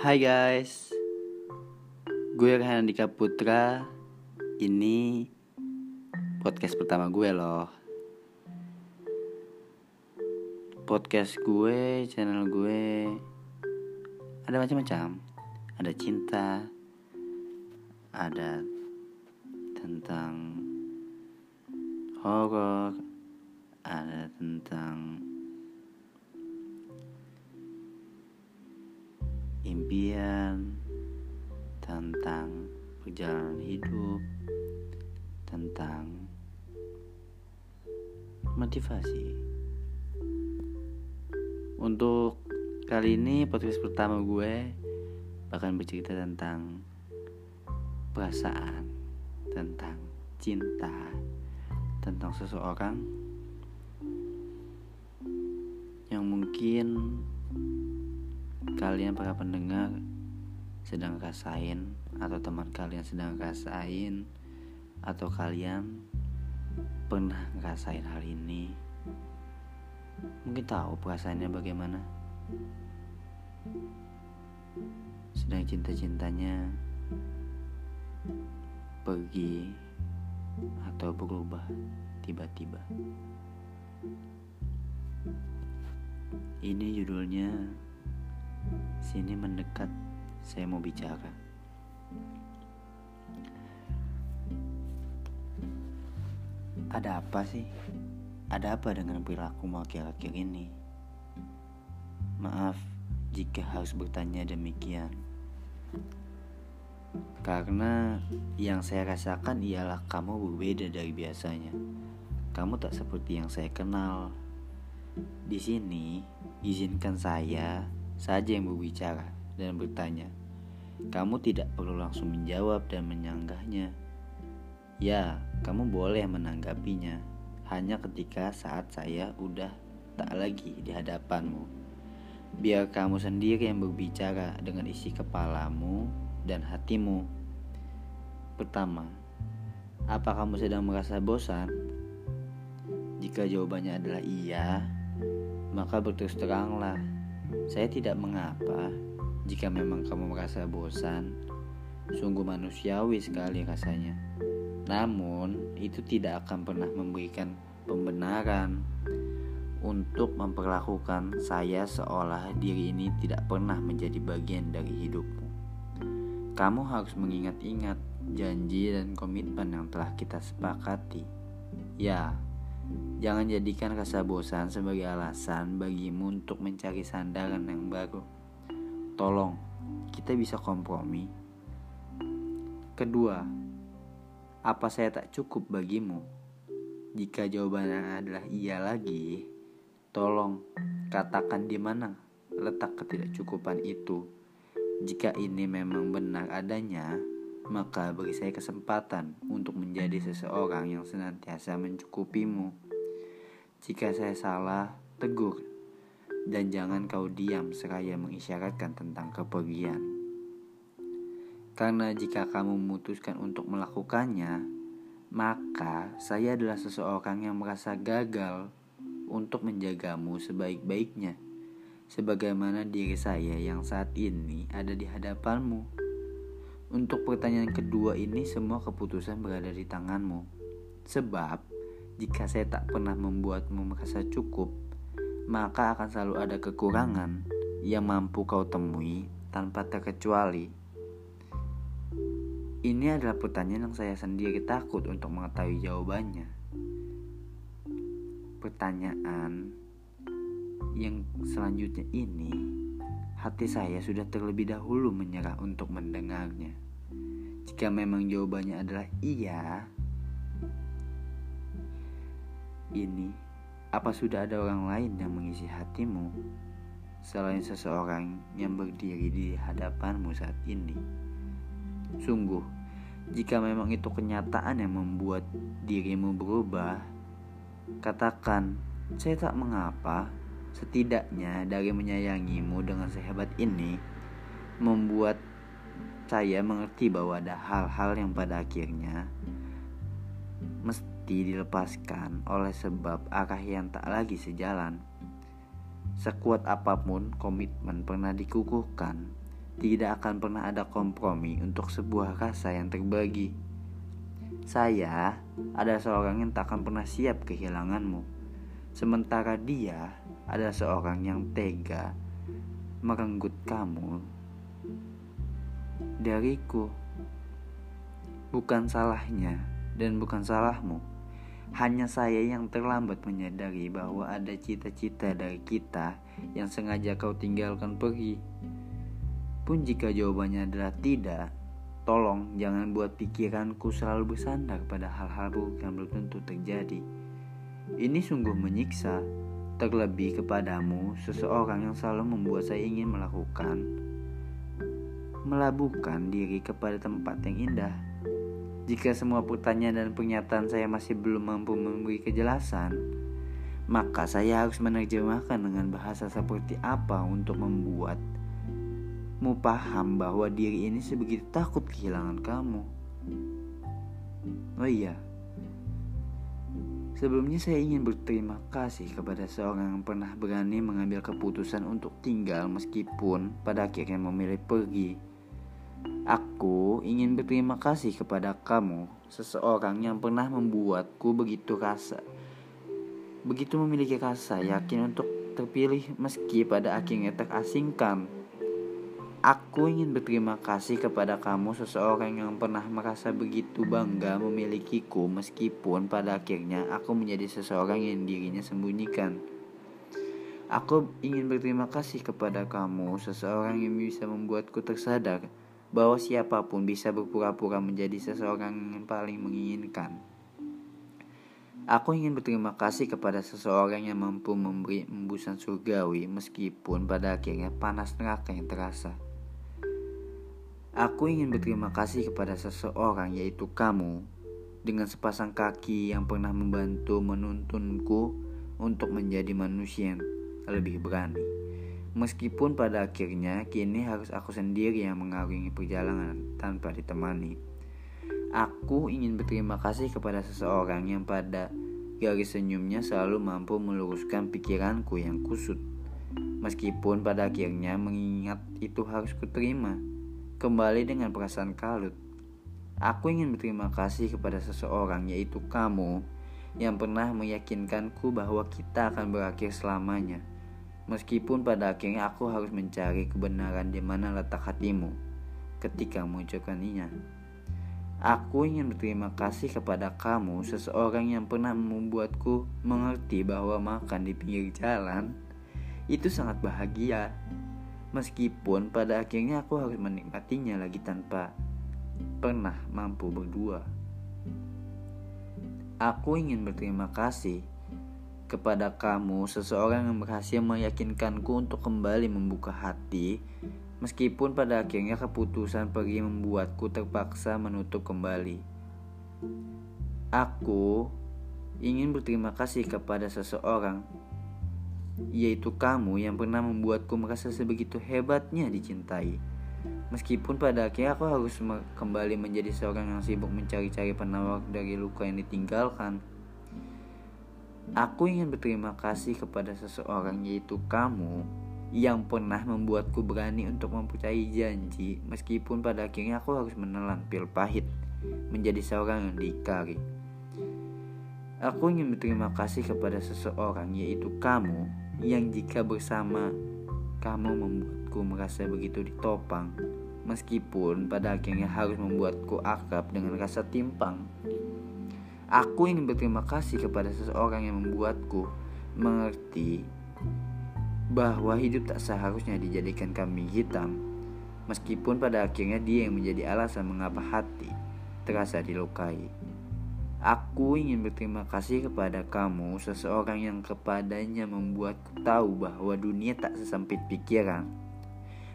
Hai guys. Gue Rehan Andika Putra. Ini podcast pertama gue loh. Podcast gue, channel gue Ada macam-macam. Ada cinta Ada tentang horor Ada tentang impian, tentang perjalanan hidup, tentang motivasi. Untuk kali ini podcast pertama gue akan bercerita tentang perasaan, tentang cinta, tentang seseorang yang mungkin kalian para pendengar sedang rasain atau teman kalian sedang rasain atau kalian pernah ngerasain hal ini? Mungkin tahu perasaannya bagaimana? Sedang cinta-cintanya pergi atau berubah tiba-tiba. Ini judulnya Sini mendekat, saya mau bicara. Ada apa sih? Ada apa dengan perilaku akhir-akhir ini? Maaf jika harus bertanya demikian. Karena yang saya rasakan ialah kamu berbeda dari biasanya. Kamu tak seperti yang saya kenal. Di sini, izinkan saya saja yang berbicara dan bertanya. Kamu tidak perlu langsung menjawab dan menyanggahnya. Ya, kamu boleh menanggapinya hanya ketika saat saya udah tak lagi di hadapanmu. Biar kamu sendiri yang berbicara dengan isi kepalamu dan hatimu. Pertama, apa kamu sedang merasa bosan? Jika jawabannya adalah iya, maka berterus teranglah saya tidak mengapa jika memang kamu merasa bosan. Sungguh manusiawi sekali rasanya. Namun, itu tidak akan pernah memberikan pembenaran untuk memperlakukan saya seolah diri ini tidak pernah menjadi bagian dari hidupmu. Kamu harus mengingat-ingat janji dan komitmen yang telah kita sepakati. Ya, Jangan jadikan rasa bosan sebagai alasan bagimu untuk mencari sandaran yang baru. Tolong, kita bisa kompromi. Kedua, apa saya tak cukup bagimu? Jika jawabannya adalah iya lagi, tolong katakan di mana letak ketidakcukupan itu. Jika ini memang benar adanya, maka beri saya kesempatan untuk menjadi seseorang yang senantiasa mencukupimu. Jika saya salah, tegur, dan jangan kau diam seraya mengisyaratkan tentang kepergian. Karena jika kamu memutuskan untuk melakukannya, maka saya adalah seseorang yang merasa gagal untuk menjagamu sebaik-baiknya, sebagaimana diri saya yang saat ini ada di hadapanmu. Untuk pertanyaan kedua ini semua keputusan berada di tanganmu. Sebab jika saya tak pernah membuatmu merasa cukup, maka akan selalu ada kekurangan yang mampu kau temui tanpa terkecuali. Ini adalah pertanyaan yang saya sendiri takut untuk mengetahui jawabannya. Pertanyaan yang selanjutnya ini hati saya sudah terlebih dahulu menyerah untuk mendengarnya. Jika memang jawabannya adalah iya, ini apa sudah ada orang lain yang mengisi hatimu selain seseorang yang berdiri di hadapanmu saat ini? Sungguh, jika memang itu kenyataan yang membuat dirimu berubah, katakan, "Saya tak mengapa." Setidaknya dari menyayangimu dengan sehebat ini membuat saya mengerti bahwa ada hal-hal yang pada akhirnya mesti dilepaskan oleh sebab arah yang tak lagi sejalan. Sekuat apa pun komitmen pernah dikukuhkan, tidak akan pernah ada kompromi untuk sebuah rasa yang terbagi. Saya adalah seorang yang tak akan pernah siap kehilanganmu. Sementara dia adalah seorang yang tega merenggut kamu dariku. Bukan salahnya dan bukan salahmu. Hanya saya yang terlambat menyadari bahwa ada cita-cita dari kita yang sengaja kau tinggalkan pergi. Pun jika jawabannya adalah tidak, tolong jangan buat pikiranku selalu bersandar pada hal-hal buruk yang belum tentu terjadi. Ini sungguh menyiksa, terlebih kepadamu seseorang yang selalu membuat saya ingin melakukan melabuhkan diri kepada tempat yang indah. Jika semua pertanyaan dan pernyataan saya masih belum mampu memberi kejelasan, maka saya harus menerjemahkan dengan bahasa seperti apa untuk membuat Mu paham bahwa diri ini sebegitu takut kehilangan kamu. Oh iya, sebelumnya saya ingin berterima kasih kepada seorang yang pernah berani mengambil keputusan untuk tinggal meskipun pada akhirnya memilih pergi. Aku ingin berterima kasih kepada kamu, seseorang yang pernah membuatku begitu rasa, begitu memiliki rasa yakin untuk terpilih meski pada akhirnya terasingkan. Aku ingin berterima kasih kepada kamu seseorang yang pernah merasa begitu bangga memilikiku meskipun pada akhirnya aku menjadi seseorang yang dirinya sembunyikan. Aku ingin berterima kasih kepada kamu seseorang yang bisa membuatku tersadar bahwa siapa pun bisa berpura-pura menjadi seseorang yang paling menginginkan. Aku ingin berterima kasih kepada seseorang yang mampu memberi embusan surgawi meskipun pada akhirnya panas neraka yang terasa. Aku ingin berterima kasih kepada seseorang yaitu kamu dengan sepasang kaki yang pernah membantu menuntunku untuk menjadi manusia yang lebih berani. Meskipun pada akhirnya kini harus aku sendiri yang mengarungi perjalanan tanpa ditemani. Aku ingin berterima kasih kepada seseorang yang pada garis senyumnya selalu mampu meluruskan pikiranku yang kusut. Meskipun pada akhirnya mengingat itu harus kuterima kembali dengan perasaan kalut. Aku ingin berterima kasih kepada seseorang, yaitu kamu, yang pernah meyakinkanku bahwa kita akan berakhir selamanya. Meskipun pada akhirnya aku harus mencari kebenaran di mana letak hatimu ketika mengucapkannya. Aku ingin berterima kasih kepada kamu, seseorang yang pernah membuatku mengerti bahwa makan di pinggir jalan itu sangat bahagia. Meskipun pada akhirnya aku harus menikmatinya lagi tanpa pernah mampu berdua. Aku ingin berterima kasih kepada kamu, seseorang yang berhasil meyakinkanku untuk kembali membuka hati, meskipun pada akhirnya keputusan pergi membuatku terpaksa menutup kembali. Aku ingin berterima kasih kepada seseorang yaitu kamu yang pernah membuatku merasa sebegitu hebatnya dicintai. Meskipun pada akhirnya aku harus kembali menjadi seorang yang sibuk mencari-cari penawar dari luka yang ditinggalkan. Aku ingin berterima kasih kepada seseorang yaitu kamu yang pernah membuatku berani untuk mempercayai janji meskipun pada akhirnya aku harus menelan pil pahit menjadi seorang yang diikari. Aku ingin berterima kasih kepada seseorang yaitu kamu yang jika bersama kamu membuatku merasa begitu ditopang meskipun pada akhirnya harus membuatku akrab dengan rasa timpang. Aku ingin berterima kasih kepada seseorang yang membuatku mengerti bahwa hidup tak seharusnya dijadikan kambing hitam meskipun pada akhirnya dia yang menjadi alasan mengapa hati terasa dilukai. Aku ingin berterima kasih kepada kamu, seseorang yang kepadanya membuatku tahu bahwa dunia tak sesempit pikiran.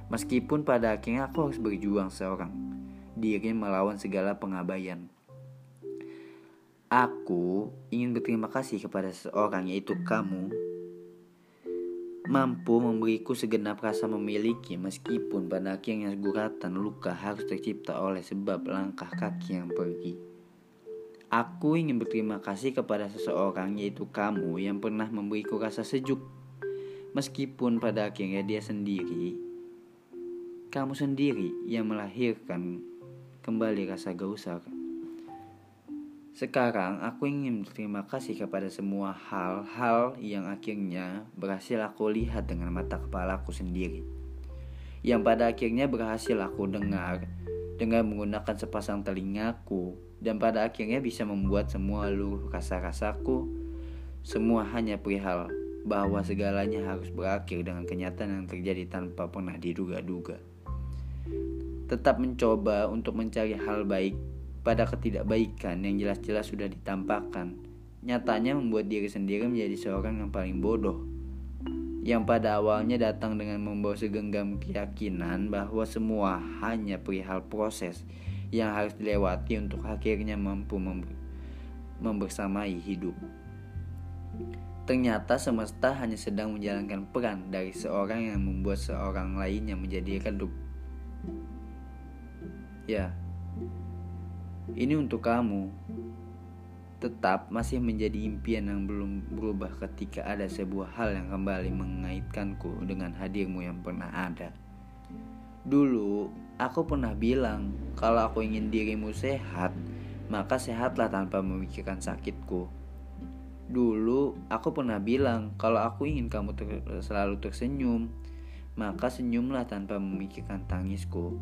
Meskipun pada akhirnya aku harus berjuang seorang diri melawan segala pengabaian. Aku ingin berterima kasih kepada seseorang yaitu kamu mampu memberiku segenap rasa memiliki meskipun pada akhirnya guratan luka harus tercipta oleh sebab langkah kaki yang pergi. Aku ingin berterima kasih kepada seseorang yaitu kamu yang pernah memberiku rasa sejuk. Meskipun pada akhirnya dia sendiri kamu sendiri yang melahirkan kembali rasa gausa. Sekarang aku ingin berterima kasih kepada semua hal-hal yang akhirnya berhasil aku lihat dengan mata kepalaku sendiri. Yang pada akhirnya berhasil aku dengar dengan menggunakan sepasang telingaku dan pada akhirnya bisa membuat semua luruh rasa-rasaku semua hanya perihal bahwa segalanya harus berakhir dengan kenyataan yang terjadi tanpa pernah diduga-duga. Tetap mencoba untuk mencari hal baik pada ketidakbaikan yang jelas-jelas sudah ditampakkan, nyatanya membuat diri sendiri menjadi seorang yang paling bodoh. Yang pada awalnya datang dengan membawa segenggam keyakinan bahwa semua hanya perihal proses yang harus dilewati untuk akhirnya mampu membersamai hidup. Ternyata semesta hanya sedang menjalankan peran dari seorang yang membuat seorang lainnya menjadi redup. Ya, ini untuk kamu. Tetap masih menjadi impian yang belum berubah ketika ada sebuah hal yang kembali mengaitkanku dengan hadirmu yang pernah ada. Dulu, aku pernah bilang kalau aku ingin dirimu sehat, maka sehatlah tanpa memikirkan sakitku. Dulu, aku pernah bilang kalau aku ingin kamu ter selalu tersenyum, maka senyumlah tanpa memikirkan tangisku.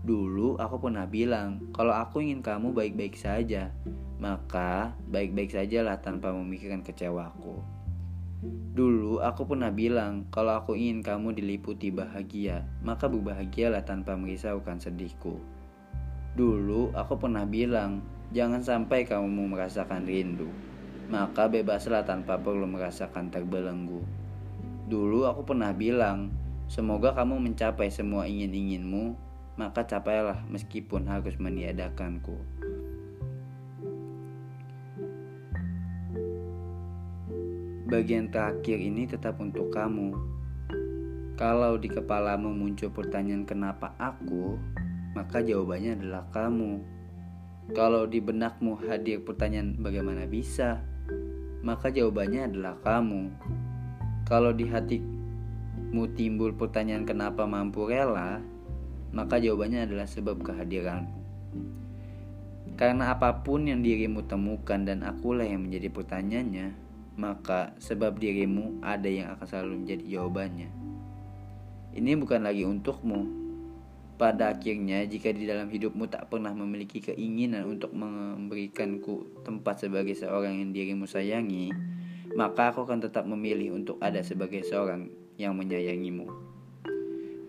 Dulu aku pernah bilang, kalau aku ingin kamu baik-baik saja, maka baik-baik sajalah tanpa memikirkan kecewaku. Dulu aku pernah bilang, kalau aku ingin kamu diliputi bahagia, maka berbahagialah tanpa merisaukan sedihku. Dulu aku pernah bilang, jangan sampai kamu merasakan rindu, maka bebaslah tanpa perlu merasakan terbelenggu. Dulu aku pernah bilang, semoga kamu mencapai semua ingin-inginmu maka capailah meskipun harus meniadakanku. Bagian terakhir ini tetap untuk kamu. Kalau di kepalamu muncul pertanyaan kenapa aku, maka jawabannya adalah kamu. Kalau di benakmu hadir pertanyaan bagaimana bisa, maka jawabannya adalah kamu. Kalau di hatimu timbul pertanyaan kenapa mampu rela, maka jawabannya adalah sebab kehadiranmu. Karena apa pun yang dirimu temukan dan akulah yang menjadi pertanyaannya, maka sebab dirimu ada yang akan selalu menjadi jawabannya. Ini bukan lagi untukmu. Pada akhirnya, jika di dalam hidupmu tak pernah memiliki keinginan untuk memberikanku tempat sebagai seorang yang dirimu sayangi, maka aku akan tetap memilih untuk ada sebagai seorang yang menyayangimu.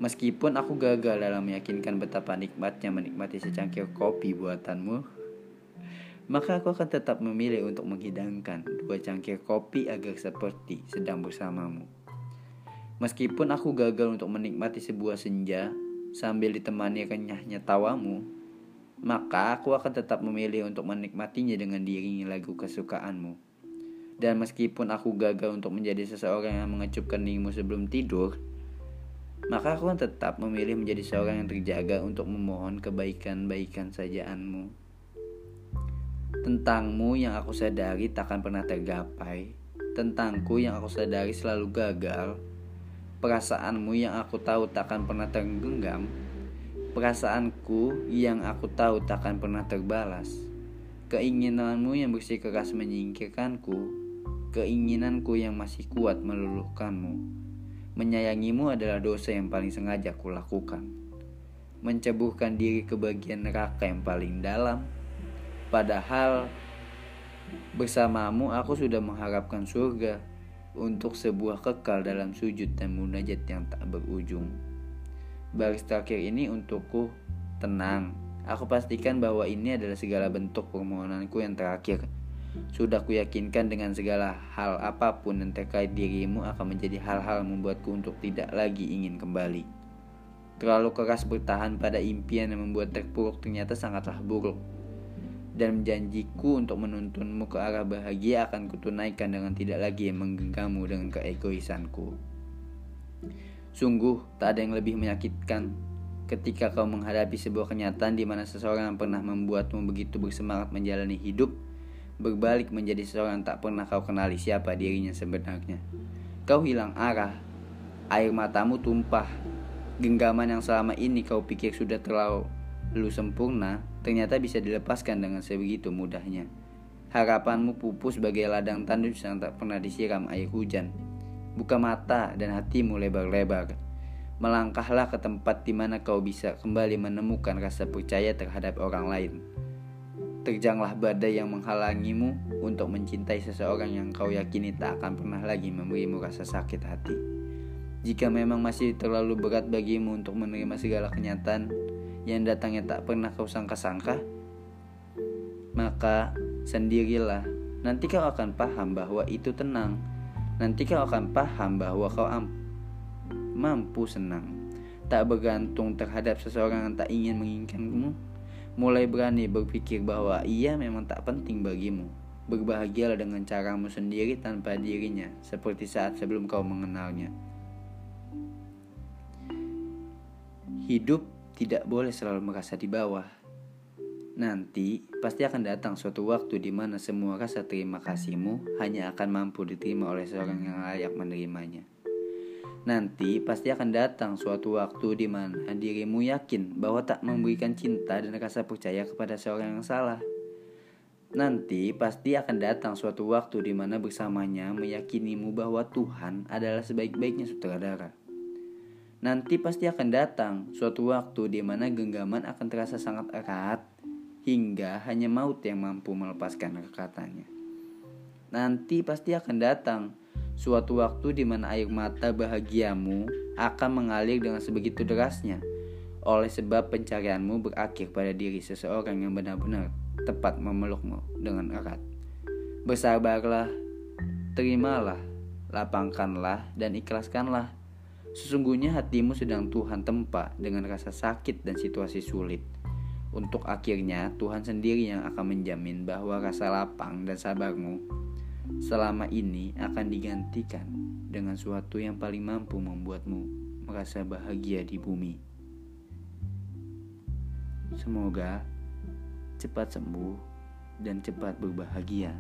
Meskipun aku gagal dalam meyakinkan betapa nikmatnya menikmati secangkir kopi buatanmu, maka aku akan tetap memilih untuk menghidangkan dua cangkir kopi agar seperti sedang bersamamu. Meskipun aku gagal untuk menikmati sebuah senja sambil ditemani renyahnya tawamu, maka aku akan tetap memilih untuk menikmatinya dengan diiringi lagu kesukaanmu. Dan meskipun aku gagal untuk menjadi seseorang yang mengecupkan dirimu sebelum tidur, maka aku akan tetap memilih menjadi seorang yang terjaga untuk memohon kebaikan-baikan sajaanmu. Tentangmu yang aku sadari takkan pernah tergapai, tentangku yang aku sadari selalu gagal, perasaanmu yang aku tahu takkan pernah tergenggam, perasaanku yang aku tahu takkan pernah terbalas, keinginanmu yang bersikeras menyingkirkanku, keinginanku yang masih kuat meluluhkanmu Menyayangimu adalah dosa yang paling sengaja kulakukan. Menceburkan diri ke bagian neraka yang paling dalam. Padahal bersamamu aku sudah mengharapkan surga untuk sebuah kekal dalam sujud dan munajat yang tak berujung. Baris terakhir ini untukku tenang. Aku pastikan bahwa ini adalah segala bentuk permohonanku yang terakhir. Sudah kuyakinkan dengan segala hal apa pun yang terkait dirimu akan menjadi hal-hal membuatku untuk tidak lagi ingin kembali. Terlalu keras bertahan pada impian yang membuat terpuruk ternyata sangatlah buruk. Dan janjiku untuk menuntunmu ke arah bahagia akan kutunaikan dengan tidak lagi menggenggammu dengan keegoisanku. Sungguh tak ada yang lebih menyakitkan ketika kau menghadapi sebuah kenyataan di mana seseorang yang pernah membuatmu begitu bersemangat menjalani hidup berbalik menjadi seorang tak pernah kau kenali siapa dirinya sebenarnya. Kau hilang arah, air matamu tumpah, Genggaman yang selama ini kau pikir sudah terlalu sempurna, ternyata bisa dilepaskan dengan sebegitu mudahnya. Harapanmu pupus sebagai ladang tandus yang tak pernah disiram air hujan. Buka mata dan hatimu lebar-lebar. Melangkahlah ke tempat di mana kau bisa kembali menemukan rasa percaya terhadap orang lain. Terjanglah badai yang menghalangimu untuk mencintai seseorang yang kau yakini tak akan pernah lagi memberimu rasa sakit hati. Jika memang masih terlalu berat bagimu untuk menerima segala kenyataan yang datangnya tak pernah kau sangka-sangka, maka sendirilah. Nanti kau akan paham bahwa itu tenang. Nanti kau akan paham bahwa kau mampu senang. Tak bergantung terhadap seseorang yang tak ingin menginginkanmu mulai berani berpikir bahwa ia memang tak penting bagimu. Berbahagialah dengan caramu sendiri tanpa dirinya, seperti saat sebelum kau mengenalnya. Hidup tidak boleh selalu merasa di bawah. Nanti pasti akan datang suatu waktu di mana semua rasa terima kasihmu hanya akan mampu diterima oleh seorang yang layak menerimanya. Nanti pasti akan datang suatu waktu di mana dirimu yakin bahwa tak memberikan cinta dan rasa percaya kepada seorang yang salah. Nanti pasti akan datang suatu waktu di mana bersamanya meyakinimu bahwa Tuhan adalah sebaik-baiknya sutradara. Nanti pasti akan datang suatu waktu di mana genggaman akan terasa sangat erat hingga hanya maut yang mampu melepaskan kekatannya. Nanti pasti akan datang suatu waktu di mana air mata bahagiamu akan mengalir dengan sebegitu derasnya oleh sebab pencarianmu berakhir pada diri seseorang yang benar-benar tepat memelukmu dengan erat. Bersabarlah, terimalah, lapangkanlah, dan ikhlaskanlah. Sesungguhnya hatimu sedang Tuhan tempa dengan rasa sakit dan situasi sulit. Untuk akhirnya Tuhan sendiri yang akan menjamin bahwa rasa lapang dan sabarmu selama ini akan digantikan dengan suatu yang paling mampu membuatmu merasa bahagia di bumi. Semoga cepat sembuh dan cepat berbahagia.